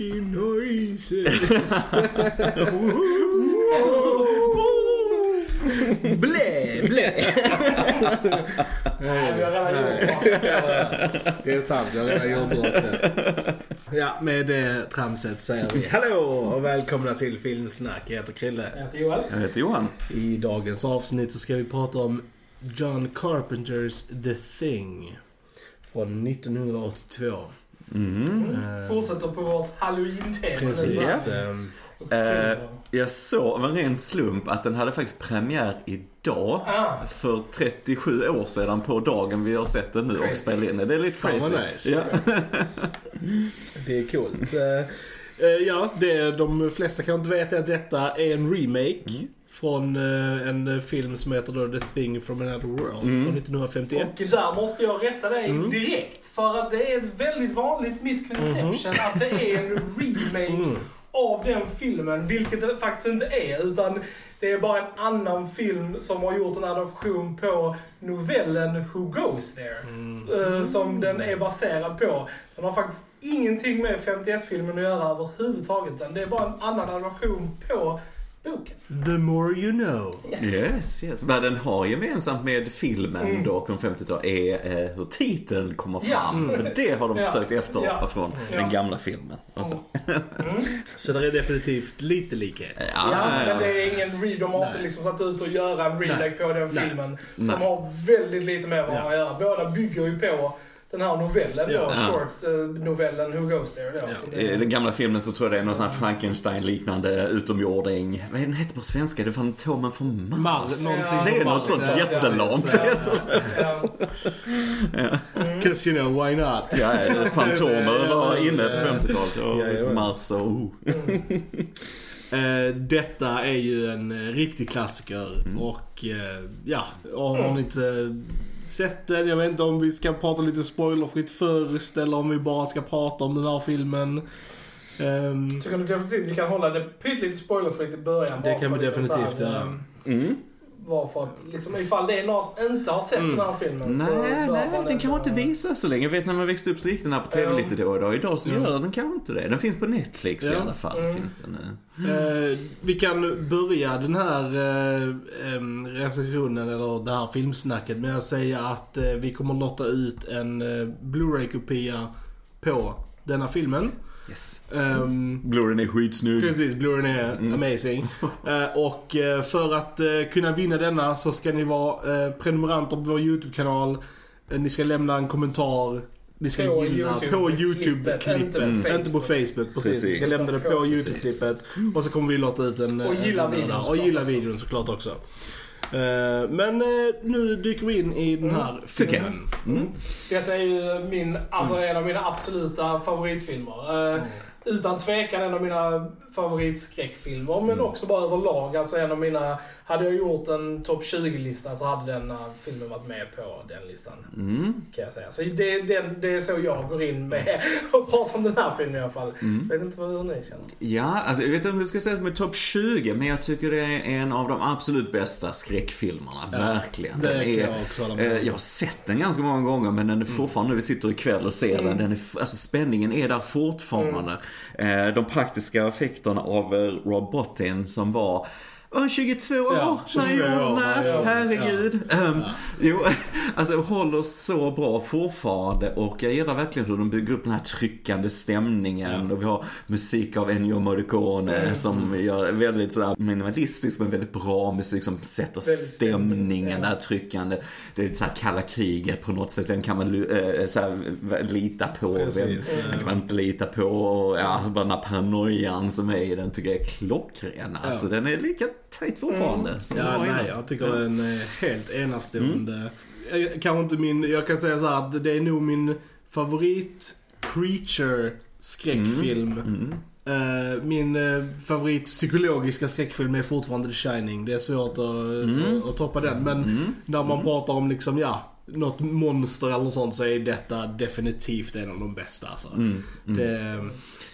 spooky noises. blä, blä. Nej, vi har redan gjort det. Är sant, jag har redan gjort det. Ja, med det tramset säger vi hallå och välkomna till Filmsnack. Jag heter Krille. Jag heter Joel. Jag heter Johan. I dagens avsnitt så ska vi prata om John Carpenters The Thing. Från 1982. Mm. Eh, Fortsätter på vårt halloween-tema. Precis. ehm, Eh, jag såg av en ren slump att den hade faktiskt premiär idag. Ah, För 37 år sedan på dagen vi har sett den nu och Crazy. spelat in den. Det är lite crazy. nice. Ja. Det är coolt. Eh, ja, det de flesta kan inte veta är att detta är en remake. Mm. Från eh, en film som heter då The Thing from Another World Mm. från 1951. och där måste jag rätta dig Mm. direkt. För att det är ett väldigt vanligt misconception att det är en remake Mm. av den filmen, vilket det faktiskt inte är. Utan det är bara en annan film som har gjort en adoption på novellen Who Goes There. Mm. eh, som den är baserad på. Den har faktiskt ingenting med 51-filmen att göra överhuvudtaget. Det är bara en annan adaption på boken. The more you know. Yes, yes. Vad den har gemensamt med filmen Mm. då från 50-talet är eh, hur titeln kommer fram. Ja. Mm. För det har de Ja. försökt efterapa Ja. från Ja. den gamla filmen. Och så. Mm. Så det är definitivt lite likhet. Ja, Ja, men ja. det är ingen re- De har inte liksom satt ut och göra en remake på den filmen. Nej. De har väldigt lite med varandra Ja. att göra. Båda bygger ju på den här novellen då, Ja. Ja. short-novellen Who Goes There. Då, Ja. som I den gamla filmen så tror jag det är någon sån här Frankenstein-liknande utomjording. Vad är den hette på svenska? Det är Fantomen från Mars. Mars, någonting det är något sånt ja, jättelamt. Ja, ja. Mm. Cause you know, why not? Ja, Fantomer var inne på Ja. 50-talet. Ja, ja. Och Mars och... Oh. Eh, detta är ju en eh, riktig klassiker och eh, ja, har ni inte sett den, jag vet inte om vi ska prata lite spoilerfritt först eller om vi bara ska prata om den här filmen. Ehm, Så kan du definitivt, vi kan hålla det pyttelite spoilerfritt i början. Det kan vi definitivt göra. ehm, Mm. Bara för att, liksom, ifall det är någon som inte har sett Mm. den här filmen så Nej, bör nej, man den kanske inte visas så länge. Jag vet när man växte upp så gick den här på TV Ja. lite då och då. Idag så Ja. gör den kanske inte det. Den finns på Netflix i Ja. alla fall. Mm. Finns den nu. eh, vi kan börja den här eh, em, recensionen eller det här filmsnacket med att säga att eh, vi kommer lotta ut en eh, Blu-ray-kopia på denna filmen. Yes. Ehm, Blu-rayn är skitsnygg. Precis, Blu-ray är Mm. amazing. Eh, och eh, för att eh, kunna vinna denna så ska ni vara prenumeranter på vår YouTube-kanal. Ni ska lämna en kommentar. Ni ska På gilla YouTube- på klippet, YouTube-klippet. inte på Inte på Facebook. Facebook, precis. Ni ska Precis. lämna det på Precis. YouTube-klippet. Och så kommer vi låta ut en... Och gilla en- videon Och såklart gilla också. videon såklart också. Eh, men eh, nu dyker vi in i den här Tycker jag. filmen. Mm. Detta är ju min, alltså en av mina absoluta favoritfilmer. Eh, Utan tvekan en av mina favoritskräckfilmer, men också bara överlag. Alltså en av mina, hade jag gjort en topp 20-lista så hade den här filmen varit med på den listan. Mm. Kan jag säga. Så det, det, det är så jag går in med och pratar om den här filmen i alla fall. Mm. Jag vet inte vad hur ni känner. Ja, alltså jag vet inte om du ska säga med topp 20, men jag tycker det är en av de absolut bästa skräckfilmerna. Verkligen. Det Den är, jag också hålla med eh, jag har sett den ganska många gånger, men den är fortfarande, vi sitter ikväll och ser den, den är, alltså spänningen är där fortfarande. Eh, de praktiska effekterna av eh, Rob Bottin som var var han 22 år Ja, 22 när han gjorde år, den? ja. Herregud. Ehm, Jo, alltså håller så bra fortfarande och jag gillar verkligen hur de bygger upp den här tryckande stämningen. Ja. Och vi har musik av Ennio Morricone som gör väldigt sådär minimalistisk men väldigt bra musik som sätter stämningen, ja. det här tryckande. Det är lite såhär kalla kriget på något sätt. Vem kan man äh, såhär, lita på? Precis, Vem, ja. vem kan man inte lita på? Och, ja, bara den här paranoian som är i den tycker jag är klockren. Alltså den är lika tight fortfarande. den Ja, nej, jag tycker den är helt enastående. Jag, kanske inte min, jag kan säga så här att det är nog min favorit creature skräckfilm. Mm. Eh, min eh, favorit psykologiska skräckfilm är fortfarande The Shining. Det är svårt att, Mm. att, toppa den. Men Mm. när man pratar om liksom, ja, något monster eller sånt så är detta definitivt en av de bästa alltså. Mm, Det,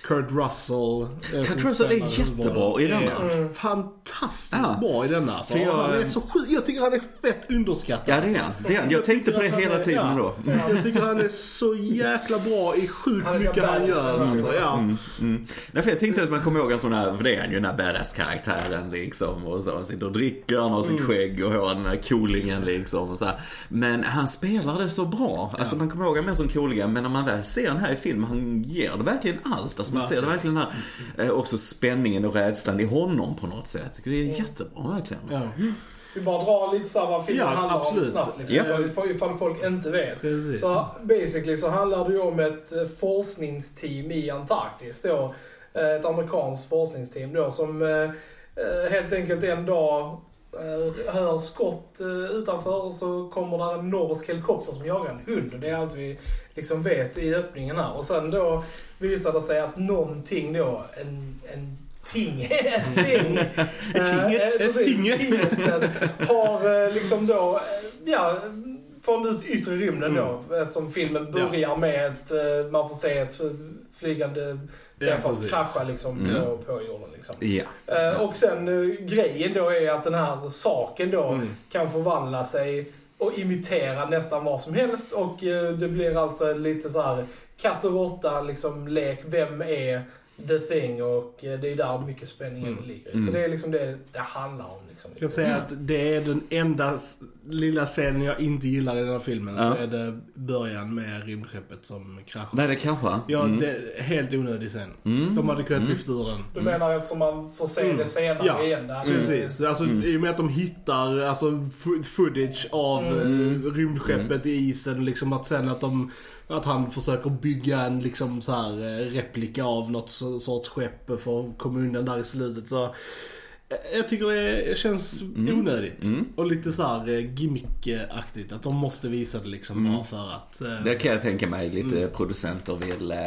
Kurt Russell. eh, Kurt Russell är jättebra i denna. är fantastiskt Ja. bra i denna. Alltså. Jag- han är så sjuk. Jag tycker han är fett underskattad. Ja, det är han. Det är han. Jag tänkte på det hela han är- tiden ja. då. Jag tycker han är så jäkla bra i sjukt Han mycket han badass, gör. mm. Alltså. Ja. Mm. Nej, för jag tänkte att man kommer ihåg en sån här, för det är han ju den här badass-karaktären liksom. Och så, han sitter och dricker, han har sin Mm. skägg och har den här coolingen liksom. Och så här. Men han spelar det så bra. Alltså man kommer ihåg honom som coolingen, men när man väl ser den här i film, han ger det verkligen allt. Alltså man ser det verkligen här, eh, också spänningen och rädslan i honom på något sätt. Det är jättebra verkligen. Ja. Vi bara drar lite så vad filmen Ja, handlar absolut. om snabbt. Liksom, Ja. ifall, folk inte vet. Precis. Så basically så handlar det ju om ett eh, forskningsteam i Antarktis då. Eh, Ett amerikanskt forskningsteam då som eh, helt enkelt en dag hör skott eh, utanför så kommer där en norsk helikopter som jagar en hund. Det är allt vi liksom vet i öppningen här. Och sen då visar det sig att någonting då, en, en ting, en ting. Tinget, eh, ett precis, tinget. tingesten har eh, liksom då, eh, ja, från ut yttre rymden då. Eftersom filmen börjar med att eh, man får se ett flygande Ja, träffas precis. krascha liksom Mm. på, på jorden liksom. Ja. Eh, och sen eh, grejen då är att den här saken då Mm. kan förvandla sig och imitera nästan vad som helst och eh, det blir alltså lite så här katt och råtta liksom lek. Vem är the thing? Och eh, det är där mycket spänningen Mm. ligger. Mm. Så det är liksom det det handlar om. Liksom. Jag kan säga att det är den enda lilla scenen jag inte gillar i den här filmen. Ja. Så är det början med rymdskeppet som kraschar. Nej, det kanske. Ja, Mm. det är helt onödig scen. Mm. De hade kunnat lyfta ur den. Du menar eftersom man får se Mm. det senare Ja, igen? Där. Precis. Alltså, I och med att de hittar alltså, footage av Mm. eh, rymdskeppet i isen. Liksom att sen att, de, att han försöker bygga en liksom, så här, eh, replika av något sorts skepp för undan där i slutet. Så, eh, jag tycker det känns onödigt. Mm. Och lite så här eh, gimmickaktigt. Att de måste visa det liksom Mm. bara för att... eh, Det kan jag tänka mig lite Mm. producenter vill eh,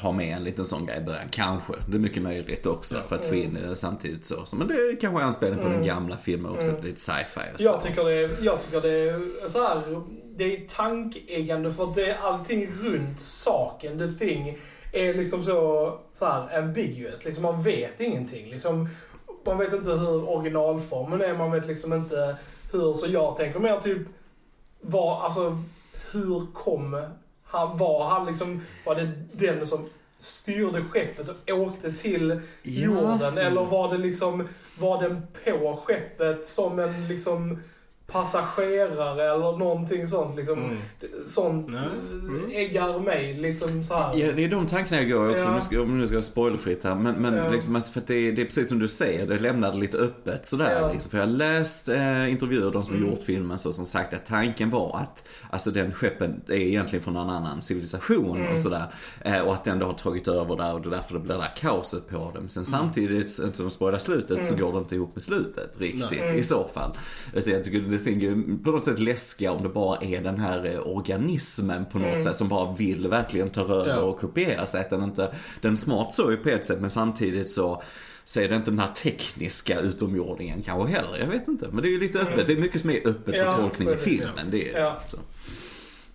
ha med en liten sån grej i början. Kanske. Det är mycket möjligt också för att få in det samtidigt så. Men det är kanske är anspelning på den gamla filmen också. Lite sci-fi och så. Jag tycker det är, jag tycker det är så här, det är tankeggande för det är allting runt saken, the thing, är liksom så, så här ambiguous. Liksom man vet ingenting. Liksom, man vet inte hur originalformen är, man vet liksom inte hur, så jag tänker mer typ, vad, alltså, hur kom han, var han liksom, var det den som styrde skeppet och åkte till Ja. jorden? Eller var det liksom, var den på skeppet som en liksom passagerare eller någonting sånt liksom. Mm. Sånt. Mm. äggar mig liksom så här. Ja, det är de tankarna jag går också, Ja. om, nu ska, om nu ska jag spoilerfritt här. Men, men Ja. liksom, alltså, för det, är, det är precis som du säger, det lämnade lite öppet sådär. Ja. Liksom. För jag har läst eh, intervjuer, de som har Mm. gjort filmen, så, som sagt att tanken var att alltså, den skeppen är egentligen från en annan civilisation Mm. och sådär. Eh, och att den då har tagit över där och det är därför det blir det där kaoset på dem. Sen samtidigt, så inte de spoilar slutet, så Mm. går det inte ihop med slutet riktigt i så fall. Jag tycker The Thing på något sätt läskiga om det bara är den här eh, organismen på något Mm. sätt som bara vill verkligen ta över Ja. och kopiera sig. Att den inte, den smart så ju på ett sätt men samtidigt så så är det inte den här tekniska utomjordingen kanske heller. Jag vet inte. Men det är ju lite öppet. Det är mycket som är öppet för Ja, tolkning i filmen. Det är Ja. så.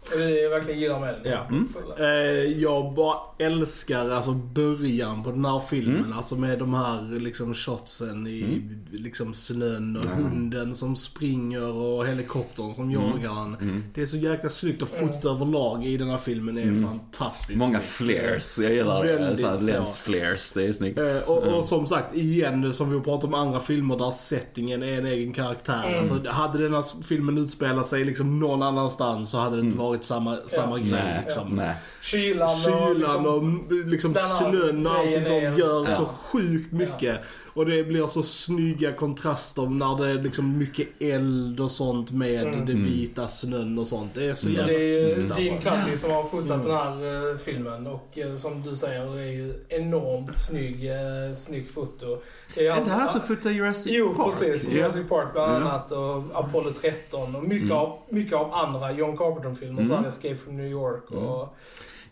Och det är jag verkligen gillar med den. Ja. Mm. Eh, jag bara älskar alltså början på den här filmen. Mm. Alltså med de här liksom shotsen i liksom snön och Mm. hunden som springer och helikoptern som jagar han. Mm. Det är så jäkla snyggt och fotot överlag i den här filmen är fantastiskt Många snyggt. flares. Jag gillar det. Väldigt Så här så. lens flares. Det är snyggt. Eh, och, Mm. och som sagt, igen som vi har pratat om andra filmer där settingen är en egen karaktär. Mm. Alltså, hade den här filmen utspelat sig liksom någon annanstans så hade det inte varit samma, samma grej. Mm. Nej, liksom. nej. Kylan och Kylan liksom, och liksom snön och allting är- gör så Ja. sjukt mycket. Och det blir så snygga kontraster när det är liksom mycket eld och sånt med Mm. det vita snön och sånt. Det är så Mm. jävla Det är ju snyggt Dean alltså. Cuddy som har fotat Mm. den här eh, filmen och eh, som du säger, det är ju enormt snygg, uh, snyggt foto. Det Är det här som fotar Jurassic Jo, Park? precis. Ja. Jurassic Park bland annat och Apollo 13 och mycket, Mm. av, mycket av andra John Carpenter-filmer Och så hade Escape from New York och...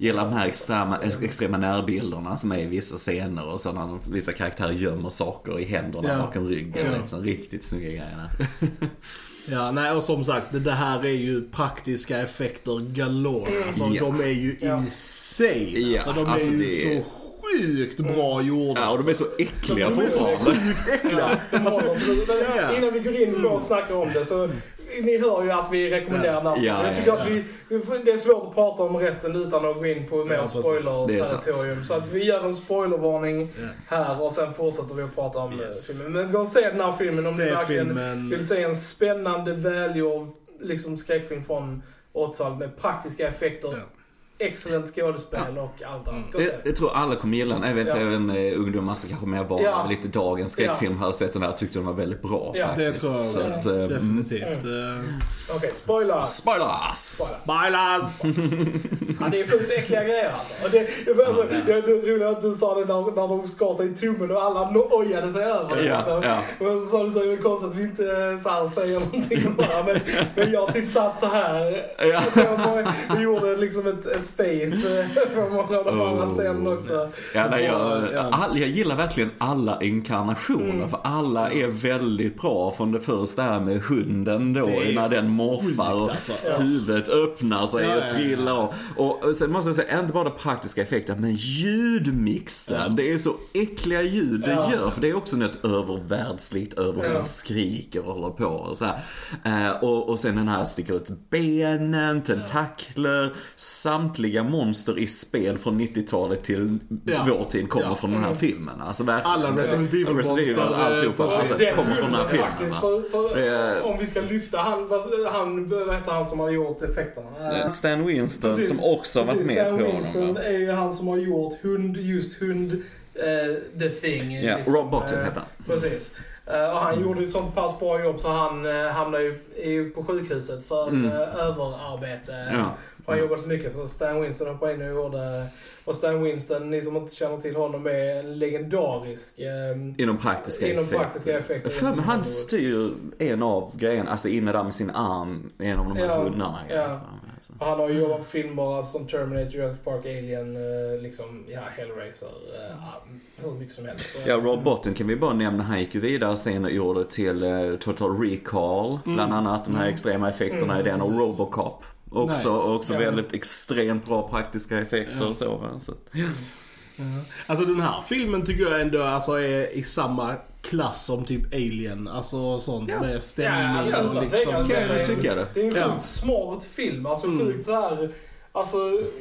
Gillar de här extrema, extrema närbilderna som är i vissa scener och så när vissa karaktärer gömmer saker i händerna Ja. bakom ryggen. Ja. Liksom, riktigt snygga grejerna. Ja, nej och som sagt, det, här är ju praktiska effekter galore. Alltså Ja. de är ju Ja. insane. Ja, Alltså de alltså, är ju det är- så sjukt bra gjorda. Ja, och de är så äckliga De är så fortfarande. Ja, de dem. Så det- Ja. Innan vi går in och snackar om det så ni hör ju att vi rekommenderar den. Ja, Jag tycker ja, att vi, det är svårt att prata om resten utan att gå in på mer Ja, spoiler-territorium. Så att vi gör en spoilervarning här och sen fortsätter vi att prata om Yes. eh, filmen. Men gå och se den här filmen om Se ni verkligen filmen. vill se en spännande, välgjord liksom skräckfilm från 80-talet med praktiska effekter. Excellent skådespel och allt annat. Och se Jag, jag tror alla kommer gilla den. Jag vet Ja. även eh, ungdomar som kanske mer var Ja. lite dagens skräckfilm hade sett den här och tyckte den var väldigt bra Ja. Det faktiskt. tror jag Så också. att, eh, mm. Definitivt. Mm. Okej, spoiler. Spoilers! Spoilers. Bailas! Ja, det är sjukt äckliga grejer alltså. Och det, det, alltså det, det roliga att du sa det när, när de skar sig i tummen och alla ojade sig över det. Ja, liksom. ja. Och så sa du så är det konstigt att vi inte så här, säger någonting bara. Men, men jag typ satt så här. Ja. Jag Vi gjorde liksom ett, ett face eh, på många av de andra Oh. scenerna också. Ja, nej, jag, Ja. all, jag gillar verkligen alla inkarnationer Mm. för alla är väldigt bra. Från det första här med hunden då Det när den morfar och alltså. huvudet öppnar sig Ja, och ja, ja. trillar. Och, och sen måste jag säga, inte bara de praktiska effekterna men ljudmixen. Det är så äckliga ljud det Ja. gör. För det är också något övervärldsligt över hur Ja. den skriker och håller på och så här. Eh, och, och sen den här sticker ut benen, tentakler, samtliga monster i spel från 90-talet till Ja. vår tid kommer Ja. från den här filmen. Alltså verkligen. Alla Resident Evil monster, alltihopa. eh, Alltså, Den kommer från den här filmen. för, för, om vi ska lyfta han, han, vad heter han som har gjort effekterna? Eh, Stan Winston Precis. som också har varit Precis, med Stan på Winston honom. va? är ju han som har gjort hund, just hund, eh, the thing. Ja, liksom. Rob Bottin heter han. Precis. Och han gjorde ett sånt pass bra jobb så han uh, hamnade ju på sjukhuset för Mm. överarbete. Ja. Han jobbade så mycket så Stan Winston hoppade in och gjorde... Och Stan Winston, ni som inte känner till honom, är en legendarisk eh, Inom praktiska inom effekter. praktiska effekter. För mig han styr en av grejerna, alltså inne där med sin arm, en av de här Ja, hundarna. ja. mig, alltså. Och Han har ju jobbat på filmer alltså, som Terminator, Jurassic Park, Alien, eh, liksom, ja, Hellraiser. eh, hur mycket som helst. Ja, Rob Bottin kan vi bara nämna. Han gick ju vidare sen och gjorde till eh, Total Recall. Bland annat de här extrema effekterna Mm, i den och. Robocop. Också, Nice. också Ja. väldigt extremt bra praktiska effekter Ja. och så. va. så. Alltså den här filmen tycker jag ändå alltså, är i samma klass som typ Alien. Alltså sånt Ja. med stämning Ja, alltså, och liksom. Kan jag det är- tycka det. Det är en Ja. sjukt smart film. Alltså Mm. sjukt så här. Alltså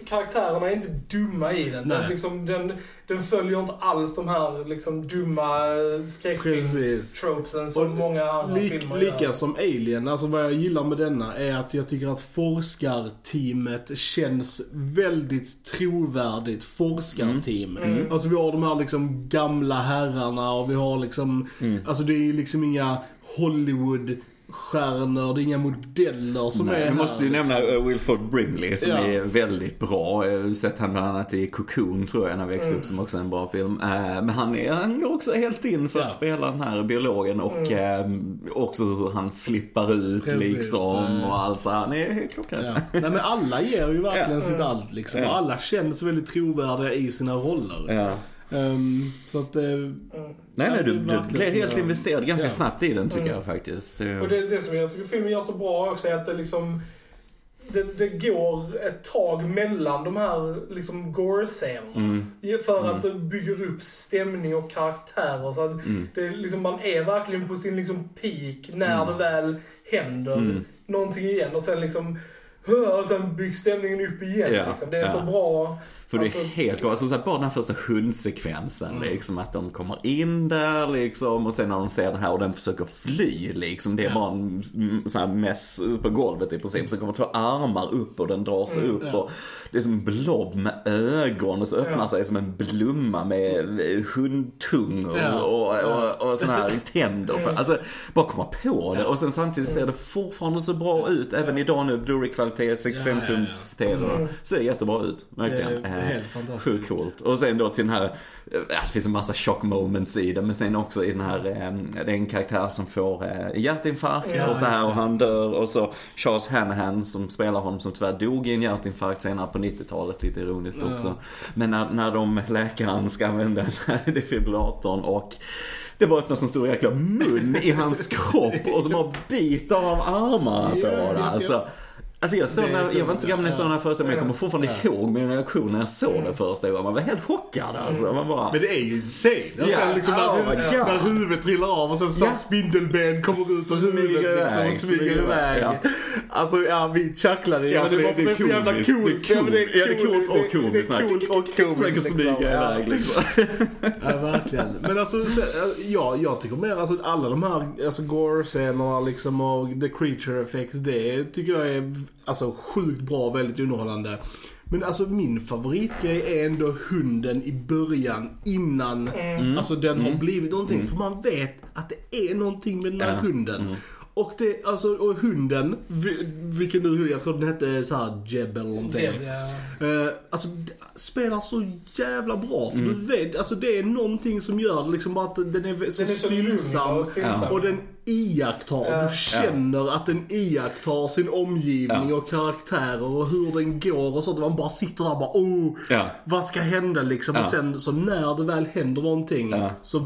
karaktärerna är inte dumma i den. Den, Nej. liksom, den, den följer inte alls de här liksom, dumma Precis. skräckfilms-tropesen som Och många andra Lik, filmer lika gör. som Alien, alltså vad jag gillar med denna är att jag tycker att forskarteamet känns väldigt trovärdigt forskarteam. Mm. Alltså vi har de här liksom gamla herrarna och vi har liksom, Mm. alltså det är liksom inga Hollywood-stjärnor, det är inga modeller som Nej, är vi här. måste ju liksom. nämna eh, Wilford Brimley som Ja. är väldigt bra. Jag har sett han bland annat i Cocoon tror jag när jag växte upp som också är en bra film. Eh, Men han, är, han går också helt in för Ja. att spela den här biologen och eh, också hur han flippar ut Precis, liksom eh. och allt så. Han är helt klockren. Ja. Nej men alla ger ju verkligen sitt allt liksom. Alla känns väldigt trovärdiga i sina roller. Ehm, så att... Mm. Nej, nej, du, du blev helt jag- investerad ganska Ja. snabbt i den tycker Mm. jag faktiskt. Det- Och det, det som jag tycker filmen gör så bra också är att det liksom det, det går ett tag mellan de här liksom gore-scenerna. Mm. För att det bygger upp stämning och karaktärer. Så att Mm. det, liksom, man är verkligen på sin liksom peak när det väl händer Mm. någonting igen. Och sen liksom och sen byggs stämningen upp igen. Ja, Liksom. Det är ja. så bra. För det Alltså- är helt galet. Som sagt, bara den här första hundsekvensen. Mm. Liksom att de kommer in där liksom och sen när de ser den här och den försöker fly liksom. Det är bara en mm, sån här mess på golvet i princip. Så kommer två armar upp och den drar sig Mm, upp. Och det är som en blob med ögon och så öppnar sig som en blomma med hundtungor Ja. och, och, och såna här tänder. Mm. Alltså, bara komma på det. Och sen samtidigt ser det fortfarande så bra ut. Även idag nu, Blu-ray-kvalitet, 65 Ja, ja, ja. tums TV. Mm. Ser jättebra ut, verkligen. Eh, Helt fantastiskt. Sjukt coolt. Och sen då till den här, ja, det finns en massa chock moments i det, men sen också i den här, eh, det är en karaktär som får eh, hjärtinfarkt Ja, och så här och han dör och så Charles Hanahan som spelar honom som tyvärr dog i en hjärtinfarkt senare på 90-talet, lite ironiskt Ja. också. Men när, när de, läkaren ska använda den defibrillatorn och det bara öppnas en stor jäkla mun i hans kropp och så bara biter av armarna på det. Alltså, alltså jag, såg Det är när, jag var inte så gammal när jag såg den här föreställningen, men jag kommer fortfarande Ja. ihåg min reaktion när jag såg den första gången. Man var helt chockad alltså. Man bara, Men det är ju insane. Och Ja, sen liksom oh när, my hu- God. när huvudet trillar av och sen så Ja. spindelben kommer ut ur huvudet liksom och smyger iväg. iväg, Alltså ja, vi chucklade. Ja, men det- var- det är så jävla coolt. Det är Ja, coolt. Ja, det är coolt och Det, komiskt. det är coolt och komiskt. försöker smyga. Ja. iväg liksom. Ja, verkligen. Men alltså, ja, jag tycker mer alltså alla de här alltså, gore-scenerna liksom och the creature effects, det tycker jag är alltså sjukt bra, väldigt underhållande. Men alltså min favoritgrej är ändå hunden i början innan Mm. alltså den har blivit någonting. För man vet att det är någonting med den här Ja. hunden. Och det, alltså, och hunden, vi- vilken nu, jag tror den hette såhär Jeb eller någonting. Jeb, ja. Eh, alltså spelar så jävla bra. För du vet, alltså det är någonting som gör liksom att den är så Den är stillsam. och stillsam. Och den iakttar, Ja. du känner att den iakttar sin omgivning Ja. och karaktärer och hur den går och sånt. Man bara sitter där och bara oh, Ja. vad ska hända liksom? Ja. Och sen så när det väl händer någonting Ja. så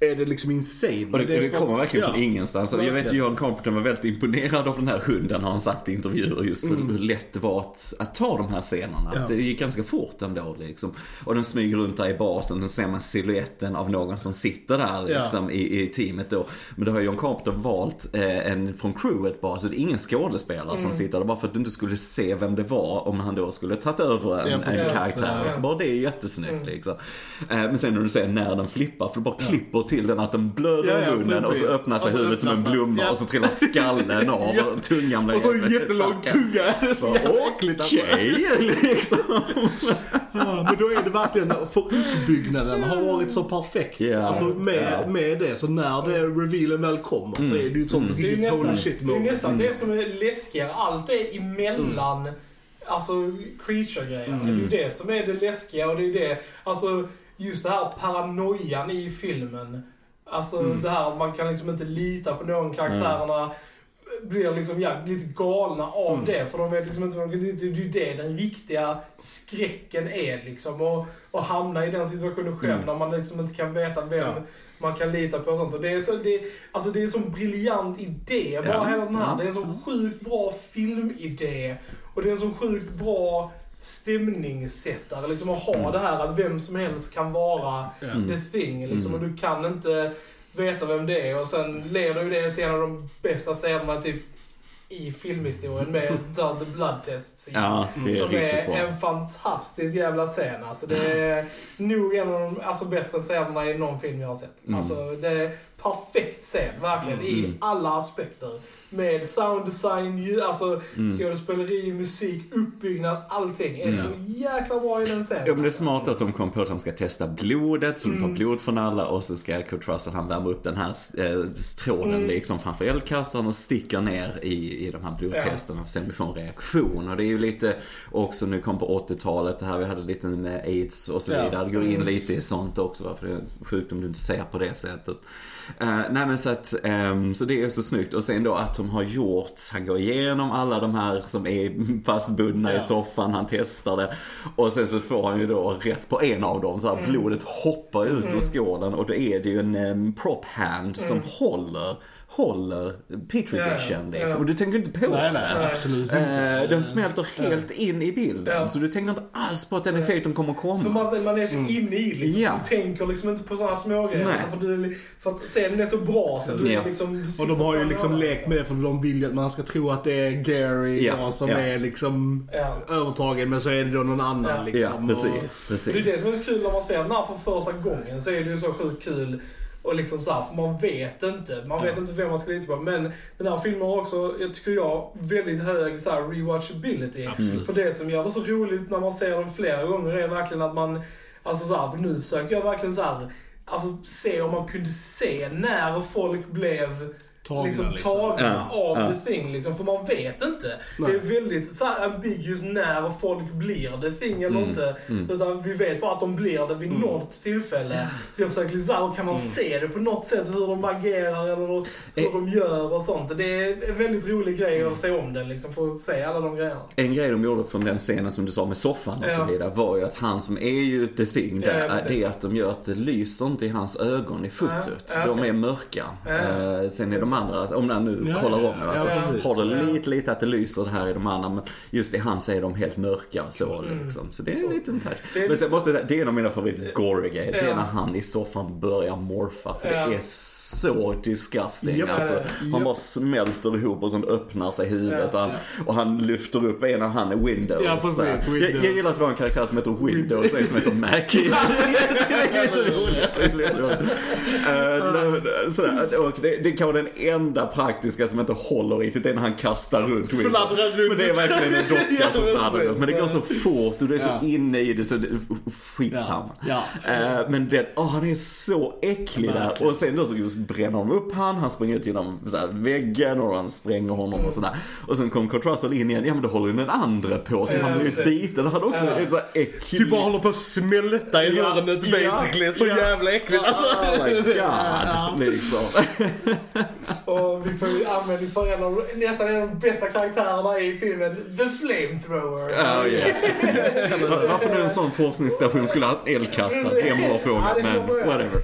är det liksom insane. Och det, Men är det kommer verkligen ja. från ingenstans. Och jag vet ju. John Carpenter var väldigt imponerad av den här hunden har han sagt i intervjuer. Just hur, hur lätt det var att, att ta de här scenerna. Ja. Att det gick ganska fort ändå liksom. Och den smyger runt där i basen. och ser man siluetten av någon som sitter där Ja. liksom i, i teamet då. Men då har John Carpenter valt eh, en från crewet bara. Så det är ingen skådespelare som sitter där. Bara för att du inte skulle se vem det var om han då skulle tagit över en, Ja, en karaktär. Ja. Så bara det är jättesnyggt liksom. Eh, men sen när du ser när den flippar. För du bara klipper till den att den blöder Ja, ja, ur munnen och så öppnar sig huvudet som en blomma Ja. och så trillar skallen av Ja. och tungan blir Och så en jättelång tunga. Det är så jävla äckligt alltså. Okej, liksom. Ja, men då är det verkligen, för uppbyggnaden har varit så perfekt. Alltså med, med det. Så när det revealen väl kommer så är det ju ett sånt ju riktigt nästan, holy shit det, är moment. nästan det som är läskigare. Allt är emellan alltså creature-grejerna. Det är ju det som är det läskiga och det är det, alltså just det här paranoian i filmen. Alltså det här att man kan liksom inte lita på någon. Karaktärerna blir liksom ja, lite galna av det. För de vet liksom inte vad de. Det är ju det den riktiga skräcken är liksom. Och, och hamna i den situationen själv när man liksom inte kan veta vem Ja. man kan lita på och sånt. Och det är så, det, alltså det är en sån briljant idé, bara Ja. hela den här. Det är en sån sjukt bra filmidé. Och det är en sån sjukt bra stämningssättare. Liksom att ha det här att vem som helst kan vara Ja. the thing. Liksom, Mm. Och du kan inte veta vem det är. Och sen leder ju det till en av de bästa scenerna typ i filmhistorien med The Blood Test scene. Ja, det är Som är bra. en fantastisk jävla scen. Alltså det är nog en av de alltså, bättre scenerna i någon film jag har sett. Mm. Alltså det perfekt scen, verkligen. I Mm. alla aspekter. Med sound design, ljud, alltså Mm. skådespeleri, musik, uppbyggnad, allting är så jäkla bra i den scenen. Ja men det är smart att de kom på att de ska testa blodet, så de tar blod från alla och så ska Kurt Russell han värma upp den här eh, tråden liksom framför eldkastaren och sticker ner i, i de här blodtesterna och sen vi får en reaktion. Och det är ju lite också nu kom på 80-talet, det här vi hade lite med aids och så Ja, vidare. Det går in precis. lite i sånt också för det är en sjukdom du inte ser på det sättet. Eh, nej men så att, ehm, så det är så snyggt. Och sen då att de har gjort, han går igenom alla de här som är fastbundna Ja. i soffan, han testar det. Och sen så får han ju då rätt på en av dem, så här blodet hoppar ut ur skålen och då är det ju en um, prop hand som håller, håller Petri Ja, dishen liksom. ja. Och du tänker inte på Nej, det. nej, absolut Eh, inte. den smälter helt in i bilden. Ja. Så du tänker inte alls på att den effekten kommer komma. För man, man är så inne i det, liksom. Ja. Du tänker liksom inte på sådana smågrejer. För, du, för att scenen är så bra så du Ja. är liksom... Och de har ju liksom lekt med det för de vill ju att man ska tro att det är Gary Ja, då, som ja. är liksom Ja. övertagen men så är det då någon annan Ja. liksom. Ja, precis. Det är det precis. som är så kul när man ser den här för första gången. Så är det ju så sjukt kul. Och liksom så här, för man vet inte. Man vet Ja. inte vem man ska lita på. Men den här filmen har också, jag tycker jag, väldigt hög så här, rewatchability. Absolut. För det som gör det så roligt när man ser den flera gånger är verkligen att man, alltså så här, nu försökte jag verkligen så här, alltså se om man kunde se när folk blev Tagna, liksom, liksom. tagna Ja, av ja. The Thing. Liksom, för man vet inte. Nej. Det är väldigt så här ambiguous när folk blir The Thing eller Mm, inte. mm. Utan vi vet bara att de blir det vid något tillfälle. Så jag försöker liksom, så här, kan man se det på något sätt? Hur de agerar eller hur Eh. de gör och sånt. Det är en väldigt rolig grej att se om den liksom. För att se alla de grejerna. En grej de gjorde från den scenen som du sa med soffan och så Ja. vidare var ju att han som är ju the thing där, Ja, det är att de gör att det lyser inte i hans ögon i fotot. Ja, ja, De okej. är mörka. Ja. Eh, sen är de andra, om man nu Ja, kollar ja, om ja, alltså, precis. har det Ja. lite, lite att det lyser det här i de andra. Men just i hans är de helt mörka och så Mm. liksom. Så det är en liten touch. Det är- Men sen måste jag säga, det är en av mina favorit gory grejer. Det är Ja. när han i soffan börjar morfa. För Ja. det är så disgusting. Japp. Alltså, han bara smälter ihop och sen öppnar sig huvudet. Ja. Och, han, och han lyfter upp en av han är Windows. Ja, precis, där. Jag, Windows. jag gillar att vi har en karaktär som heter Windows och en som heter Mac. det är lite roligt. Är men, sådär. Och det, det kan vara den enda praktiska som inte håller riktigt. Är när han kastar runt runt. För det är verkligen en docka Ja, som fladdrar runt. Men det går så fort och du är så Ja. inne i det så det, skitsamma. Ja. Eh, men den, åh, han är så äcklig där. Och sen då så just bränner de upp han, han springer ut genom så här, väggen och han spränger honom och sådär. Och sen kom Kurt Russell in igen, ja men då håller ju den andra på så Ja, han precis. biten. Han också Ja. ett så här äckligt... Typ bara håller på att smälta i Ja, hörnet ja, basically. Så ja. jävla äckligt. Alltså. Oh my god, Ja. liksom. Och vi får ju användning för en av, nästan en av de bästa karaktärerna i filmen, The Flamethrower. Oh yes. yes. Varför nu en sån forskningsstation skulle ha eldkastad? Det är en bra Ja, fråga, en men whatever.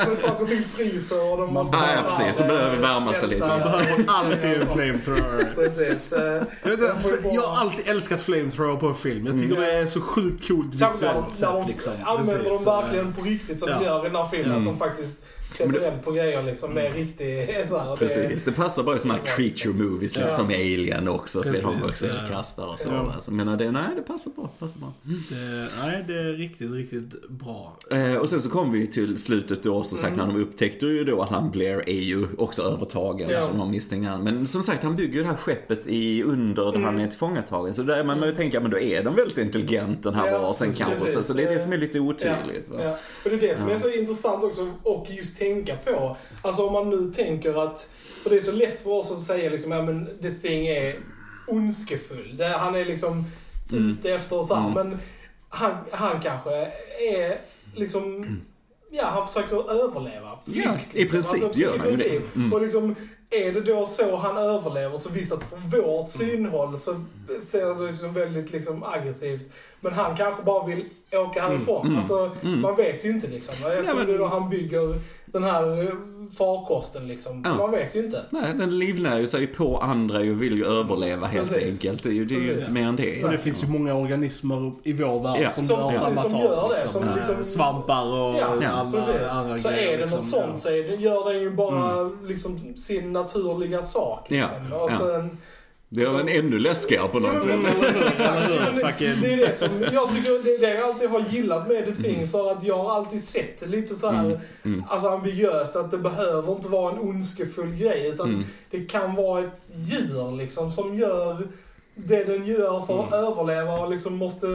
Kanske saker och ting fryser och de måste... Ja, ja, precis. De behöver värma sig lite. Man behöver alltid en flamethrower. Precis. eh, Jag, vet de jag har alltid älskat flamethrower på film. Jag tycker Mm. det är så sjukt coolt de, visuellt de sett liksom. använder dem verkligen på riktigt som Ja. de gör i den här filmen. Mm. Att de faktiskt sätter eld på grejer liksom med riktig... Så här, Precis, det passar bara i såna här creature movies, lite Ja. som Alien också. Precis, också ja. eldkastare och så. Ja. Alltså, men det, nej, det passar bra. Passar bra. Det, nej, det är riktigt, riktigt bra. Eh, och sen så kom vi till slutet då, som sagt, när de upptäckte ju då att han Blair är ju också övertagen, Ja. så de misstänkte han. Men som sagt, han bygger ju det här skeppet i under där han är tillfångatagen. Så där man mm. tänka, men då är de väldigt intelligent den här Ja, varelsen kanske. Så, så det är det som är lite otydligt. Ja, Va? ja. Och det är det som är så intressant också och just tänka på. Alltså om man nu tänker att, för det är så lätt för oss att säga liksom, ja men the thing är ondskefull. Han är liksom Mm. ute efter så här, men han, han kanske är liksom, ja han försöker överleva. Flykt, Ja, i liksom. princip gör i han ju det. Mm. Och liksom, är det då så han överlever så visst att från vårt synhåll så ser det som väldigt liksom aggressivt. Men han kanske bara vill åka härifrån. Mm. Alltså, Mm. man vet ju inte liksom. Jag såg men- det då han bygger den här eh, farkosten liksom. Ja. Man vet ju inte. Nej, den livnär ju sig på andra och vill ju överleva helt Precis. enkelt. Det är ju, det är ju inte mer än det. Och det finns ju många organismer i vår värld Ja. som, Som- gör samma som sak. gör det, liksom. som liksom- Svampar och Ja, alla precis. andra Så grejer. är det liksom. något sånt så är det, gör den ju bara liksom sin naturliga sak. Liksom. Ja, Och ja. sen, Det gör den ännu läskigare på något sätt. Det är det som jag tycker, det är det jag alltid har gillat med The Thing för att jag har alltid sett det lite så här, Mm, mm. alltså ambiguöst att det behöver inte vara en ondskefull grej utan Mm. det kan vara ett djur liksom som gör det den gör för att Mm. överleva och liksom måste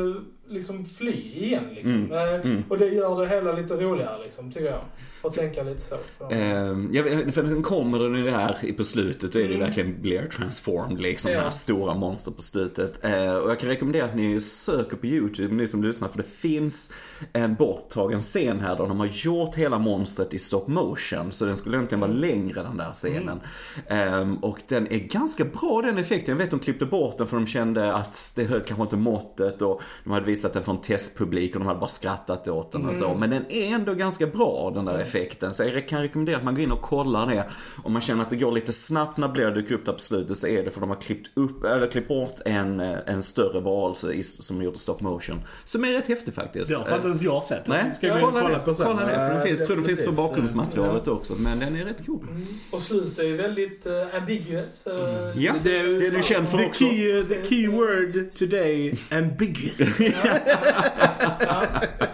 liksom fly igen liksom. Mm, Eh, mm. Och det gör det hela lite roligare liksom, tycker jag. Att tänka lite så. Ehm, jag vet, för sen kommer den här på slutet, då är det Mm. verkligen Blair transformed liksom, Ja. det här stora monster på slutet. Eh, och jag kan rekommendera att ni söker på YouTube, ni som lyssnar, för det finns en borttagen scen här där de har gjort hela monstret i stop motion. Så den skulle egentligen vara längre den där scenen. Ehm, och den är ganska bra den effekten. Jag vet de klippte bort den för de kände att det höll kanske inte måttet och de hade visat den för en testpublik och de hade bara skrattat åt den och så. Men den är ändå ganska bra den där effekten. Så jag kan rekommendera att man går in och kollar det. Om man känner att det går lite snabbt när Blair dyker upp där på slutet så är det för de har klippt upp, eller klippt bort en, eh, en större varelse som gjort i stop motion. Som är rätt häftig faktiskt. Det har inte ens jag sett. Nej, Ska jag kolla, kolla det, på sen. kolla det. För den finns, tror den finns på bakgrundsmaterialet också. Men den är rätt cool. Mm. Och slutet är ju väldigt uh, ambiguous. eh, Ja, det är du känd för The också. key, the key word today, ambiguous. Ja.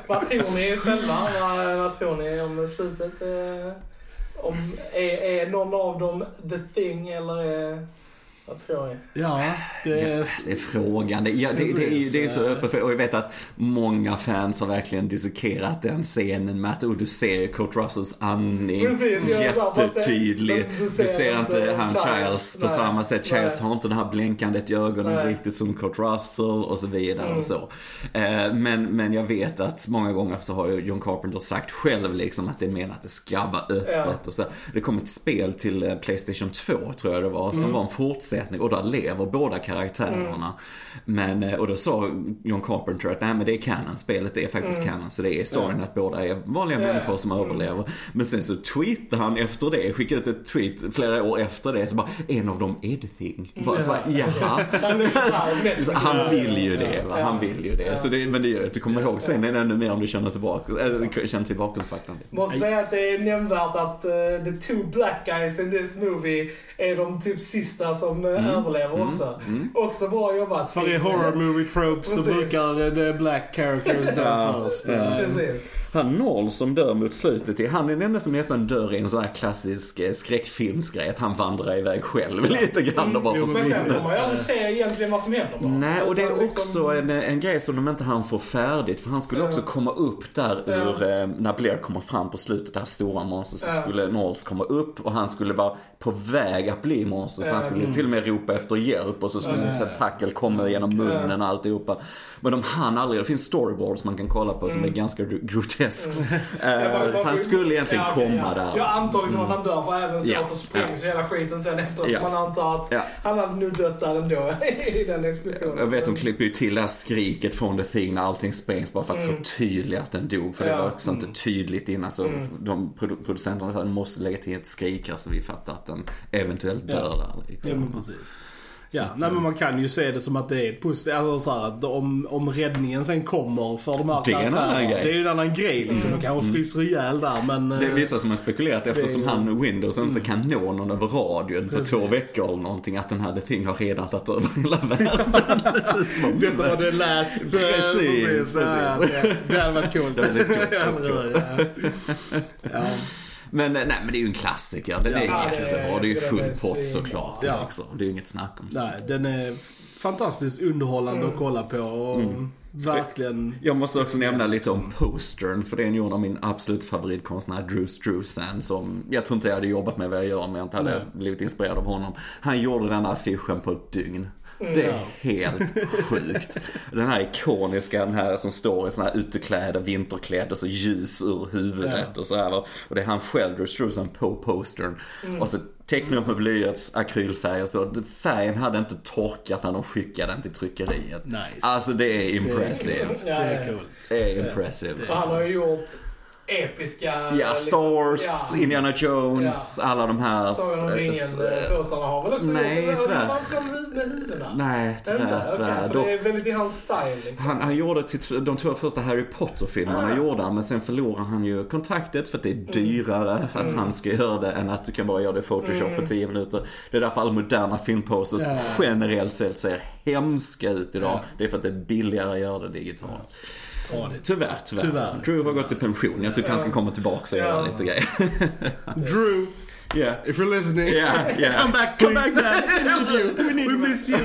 Vad tror ni själva? Vad, vad tror ni om slutet? Eh, om, är, är någon av dem the thing eller är... Vad tror ni? Ja, det är... Det är frågan. Det, ja, det, det, är, ju- det är så Precis, öppet för, och jag vet att många fans har verkligen dissekerat den scenen med att oh, du ser Kurt Russells andning Precis, ja, ser- jättetydligt. du Du ser inte han. Childs på Nej, samma sätt. Nej. har inte det här blänkandet i ögonen Nej. riktigt som Kurt Russell och så vidare Mm. och så. Eh, Men, men jag vet att många gånger så har ju John Carpenter sagt själv liksom att det är menat att det ska vara öppet Ja. och så. Det kom ett spel till eh, Playstation 2 tror jag det var, Mm. som var en fortsättning och där lever båda karaktärerna. Men, eh, och då sa John Carpenter att nej men det är canon, spelet är faktiskt canon. Så det är storyn att båda är vanliga Mm. Ja. människor som överlever. Men sen så tweetade han efter det, skickade ut ett tweet flera år efter det, så bara en av dem är the thing. Bara, så bara, jaha. Han vill ju det, va? han vill ju det. Så det men det gör att du kommer ihåg sen är det ännu mer om du känner tillbaka, äh, känner till bakgrundsfaktorn. Måste säga att det är nämnvärt att uh, the two black guys in this movie är de typ sista som Mm. Överlever också. Också bra jobbat. För i horror movie tropes så brukar the black characters dö Ja, först. ja. Eh, Precis. Han Noll som dör mot slutet, han är den enda som nästan dör i en sån här klassisk eh, skräckfilmsgrej. Att han vandrar iväg själv lite grann och bara Jo, men Men sen försvinner. får man ju aldrig se egentligen vad som händer bara. Nej, och det är Utan också liksom- en, en grej som de inte hann få färdigt. För han skulle också komma upp där Ja. ur, eh, när Blair kommer fram på slutet, det här stora monstret, så Ja. skulle Knowles komma upp och han skulle vara på väg att bli monster. Så Ja. han skulle till och med ropa efter hjälp och så skulle en tentakel komma genom munnen och alltihopa. Men de hann aldrig, det finns storyboards man kan kolla på som är ganska gro- grotesks. Mm. Eh, så han skulle egentligen komma där. Jag antar liksom att han dör för även så sprängs hela skiten sen efteråt. Ja. Man antar att han hade nu dött där ändå i den explosionen. Jag vet, de klipper ju till det här skriket från The Thing när allting sprängs bara för att förtydliga att den dog. För det Mm. Var också inte tydligt innan så de produ- producenterna sa att måste lägga till ett skrik här så vi fattar att den eventuellt dör där. Liksom. Precis. Ja, nej men man kan ju se det som att det är ett positivt, alltså så här, att om, om räddningen sen kommer för de här Det är en annan grej. Det är ju en annan grej liksom. De kanske fryser ihjäl där men... Det är eh, vissa som har spekulerat eftersom det han Windows inte kan nå någon över radion på två veckor eller någonting att den här The Thing har redan tagit över hela världen. Detta var det last. eh, Precis, precis. Precis. ja. Det hade varit coolt. Det hade varit coolt, Ja, ja. Men eh, nej men det är ju en klassiker. Den är Ja, egentligen så det är- bra. Det är ju full den är pott såklart. Ja. Liksom. Det är ju inget snack om så. Nej, den är fantastiskt underhållande Mm. att kolla på och verkligen... Jag måste också nämna lite om postern, för det är en av min absolut favoritkonstnär, Drew Struzan, som jag tror inte jag hade jobbat med vad jag gör om jag inte hade Nej. blivit inspirerad av honom. Han gjorde den här affischen på ett dygn. Det är helt sjukt. Den här ikoniska, den här som står i såna här utekläder, vinterklädd och så ljus ur huvudet och så här. Och det är han själv, Drew Struzan, på postern. Och så teckna upp med blyerts, akrylfärg och så. Färgen hade inte torkat när de skickade den till tryckeriet. Nice. Alltså det är impressive. Det är coolt. Det är impressive. Det är Och han har ju gjort episka... Ja, Star Wars, ja. Indiana Jones, alla de här... Sagan om eh, ringen-påsarna har väl också Nej, gjort det? tyvärr. Inte huvud- med huvudena? Nej, Inte? tyvärr, Okej, tyvärr. Dock- det är väldigt i hans style liksom. Han, han gjorde till, de två första Harry Potter-filmerna Ah. gjorde han, men sen förlorar han ju kontraktet för att det är Mm. dyrare att han ska göra det än att du kan bara göra det i Photoshop Mm. på 10 minuter. Det är därför alla moderna filmposters Ja. generellt sett ser hemska ut idag. Ja. Det är för att det är billigare att göra det digitalt. Tyvärr, tyvärr. Tyvärr. Drew har gått i pension. Jag tycker han ska komma tillbaka och göra lite grejer. Drew, Yeah. if you're listening. Yeah, yeah. Come back, come back man. We need you. We miss you.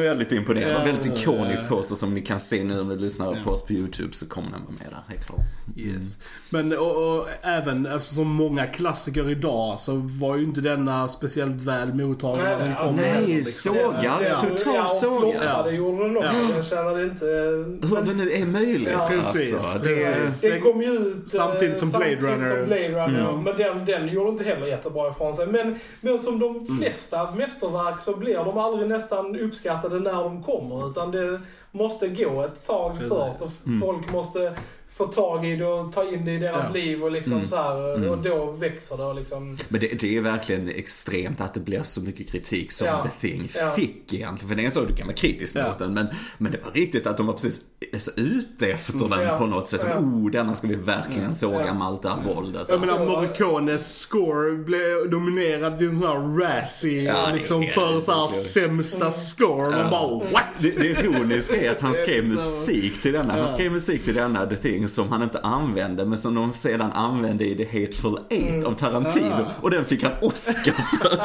Väldigt imponerande. Ja, väldigt ja, ikonisk ja. poster som ni kan se nu om ni lyssnar Ja. på oss på YouTube så kommer den vara med där, helt klart. Yes. Men och, och även alltså, som många klassiker idag så var ju inte denna speciellt väl mottagen Nej, när den nej, kom. alltså, heller, nej, liksom. sågad. Det- totalt ja, och sågad. floppade gjorde den också. Ja. Den tjänade inte... Hur men- det nu är möjligt Ja, precis, alltså. precis. Det, Det kom ju ut Samtidigt eh, som Blade samtidigt Runner. Som Blade Runner Mm. Men den, den gjorde inte heller jättebra ifrån sig. Men, men som de Mm. flesta mästerverk så blir de aldrig nästan uppskattade när de kommer. Utan det måste gå ett tag Precis. först. Och folk måste få tag i det och ta in det i deras Ja. liv och liksom Mm. så här. Mm. Och då växer det och liksom. men det, det är verkligen extremt att det blir så mycket kritik som Ja. The Thing Ja. fick egentligen. För det är sak du kan vara kritisk Ja. mot den. Men, men det var riktigt att de var precis så ute efter den Ja. på något sätt. Ja. Oh, denna ska vi verkligen såga Ja. med allt det här våldet. Jag menar Morricones score blev nominerad till en sån här Razzie Ja, liksom för så här sämsta score. Man Ja. bara what? Det, det ironiska är att han skrev musik till denna. Han skrev musik till denna The Thing som han inte använde men som de sedan använde i The Hateful Eight av Tarantino. Ah. Och den fick han Oscar för.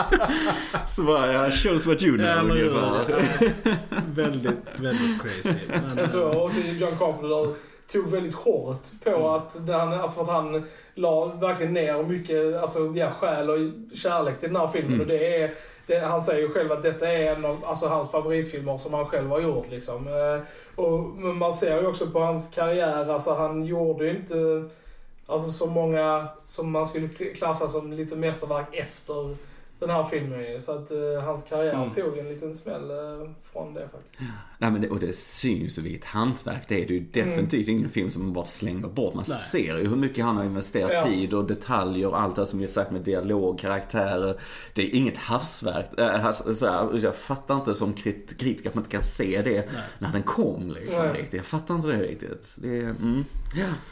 Så bara, ja, shows what you know hur? ungefär. väldigt, väldigt crazy. Men, Jag tror också John Carpenter tog väldigt hårt på att, den, alltså för att han la verkligen ner mycket alltså, ja, själ och kärlek till den här filmen. Mm. Och det är, det, han säger ju själv att detta är en av alltså, hans favoritfilmer som han själv har gjort. Liksom. Eh, och, men man ser ju också på hans karriär, alltså han gjorde ju inte alltså, så många som man skulle klassa som lite mästerverk efter den här filmen. Så att eh, hans karriär Mm. tog en liten smäll eh, från det faktiskt. Nej, men det, och det syns ju vilket hantverk det är. Det är ju definitivt ingen film som man bara slänger bort. Man Nej. ser ju hur mycket han har investerat Ja. tid och detaljer och allt det som vi har sagt med dialog, karaktärer. Det är inget havsverk. Äh, så här, jag fattar inte som krit- kritiker att man inte kan se det när den kom liksom. Nej. Riktigt. Jag fattar inte det riktigt. Det är, mm.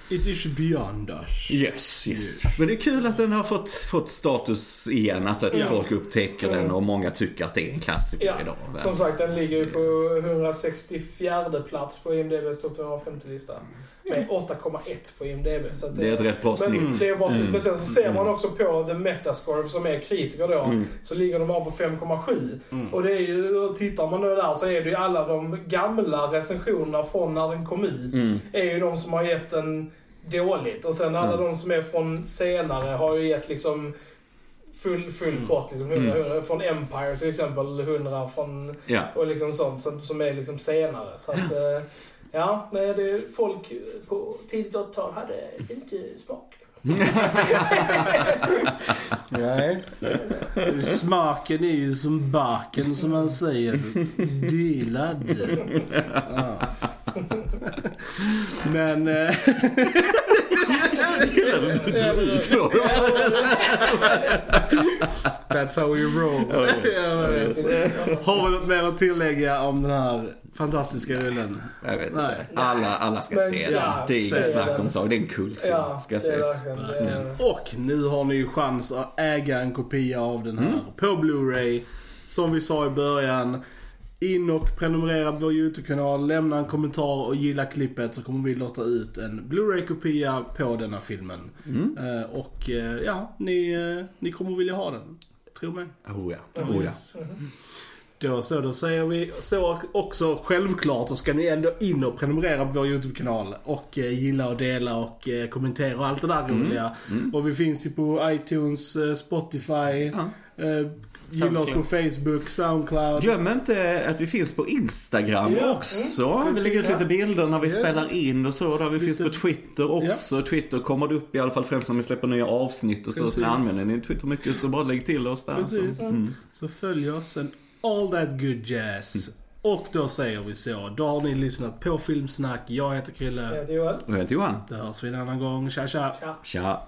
It is beyond us. Yes, yes. Men det är kul att den har fått, fått status igen. Alltså att Ja. Folk upptäcker den och många tycker att det är en klassiker Ja, idag. Som sagt, den ligger ju på 164 plats på IMDBs topp 250-lista. Med 8,1 på IMDB. Så att Det är ett rätt bra men, snitt. det. Mm. men sen så ser man också på The Metascore som är kritiker då. Mm. Så ligger de bara på 5,7. Mm. Och det är ju, tittar man nu där så är det ju alla de gamla recensionerna från när den kom ut. Mm. Är ju de som har gett den dåligt. Och sen alla Mm. de som är från senare har ju gett liksom full, full pott. Liksom, 100, Mm. 100, från Empire till exempel, 100 från Ja. och liksom sånt som, som är liksom senare. Så att, eh, ja, nej, det, folk på tidigt 80-tal hade inte smak. Nej. Smaken är ju som baken som man säger. Delad. Ja. Men... eh, That's how we roll. Ja, yes. Ja, yes. Har vi något mer att tillägga om den här fantastiska rullen? Jag vet Nej. inte. Alla, alla ska Men, se ja, den. Det är inget snack om saken. Det är en kultfilm. Ja, ska ses. Och nu har ni ju chans att äga en kopia av den här Mm. på Blu-ray. Som vi sa i början. In och prenumerera på vår YouTube-kanal, lämna en kommentar och gilla klippet så kommer vi låta ut en Blu-ray-kopia på denna filmen. Mm. Eh, och eh, ja, ni, eh, ni kommer vilja ha den. Tro mig. Oh ja. Oh ja. Yes. Då så, då säger vi så också självklart så ska ni ändå in och prenumerera på vår YouTube-kanal och eh, gilla och dela och eh, kommentera och allt det där roliga. Och vi finns ju på iTunes, eh, Spotify, Ja. Gilla oss på Facebook, Soundcloud. Glöm inte att vi finns på Instagram Ja, också. mm, vi lägger ut lite bilder när vi Yes. spelar in och så. Där vi finns Lite- på Twitter också. Twitter kommer det upp i alla fall främst när vi släpper nya avsnitt och så. Precis. Så använder ni Twitter mycket så bara lägg till oss där. Precis. Så. Mm. Så följ oss and all that good jazz. Och då säger vi så. Då har ni lyssnat på Filmsnack. Jag heter Jag Krille. heter Joel. Och jag heter Johan. Då hörs vi en annan gång. Tja tja. Tja. Tja.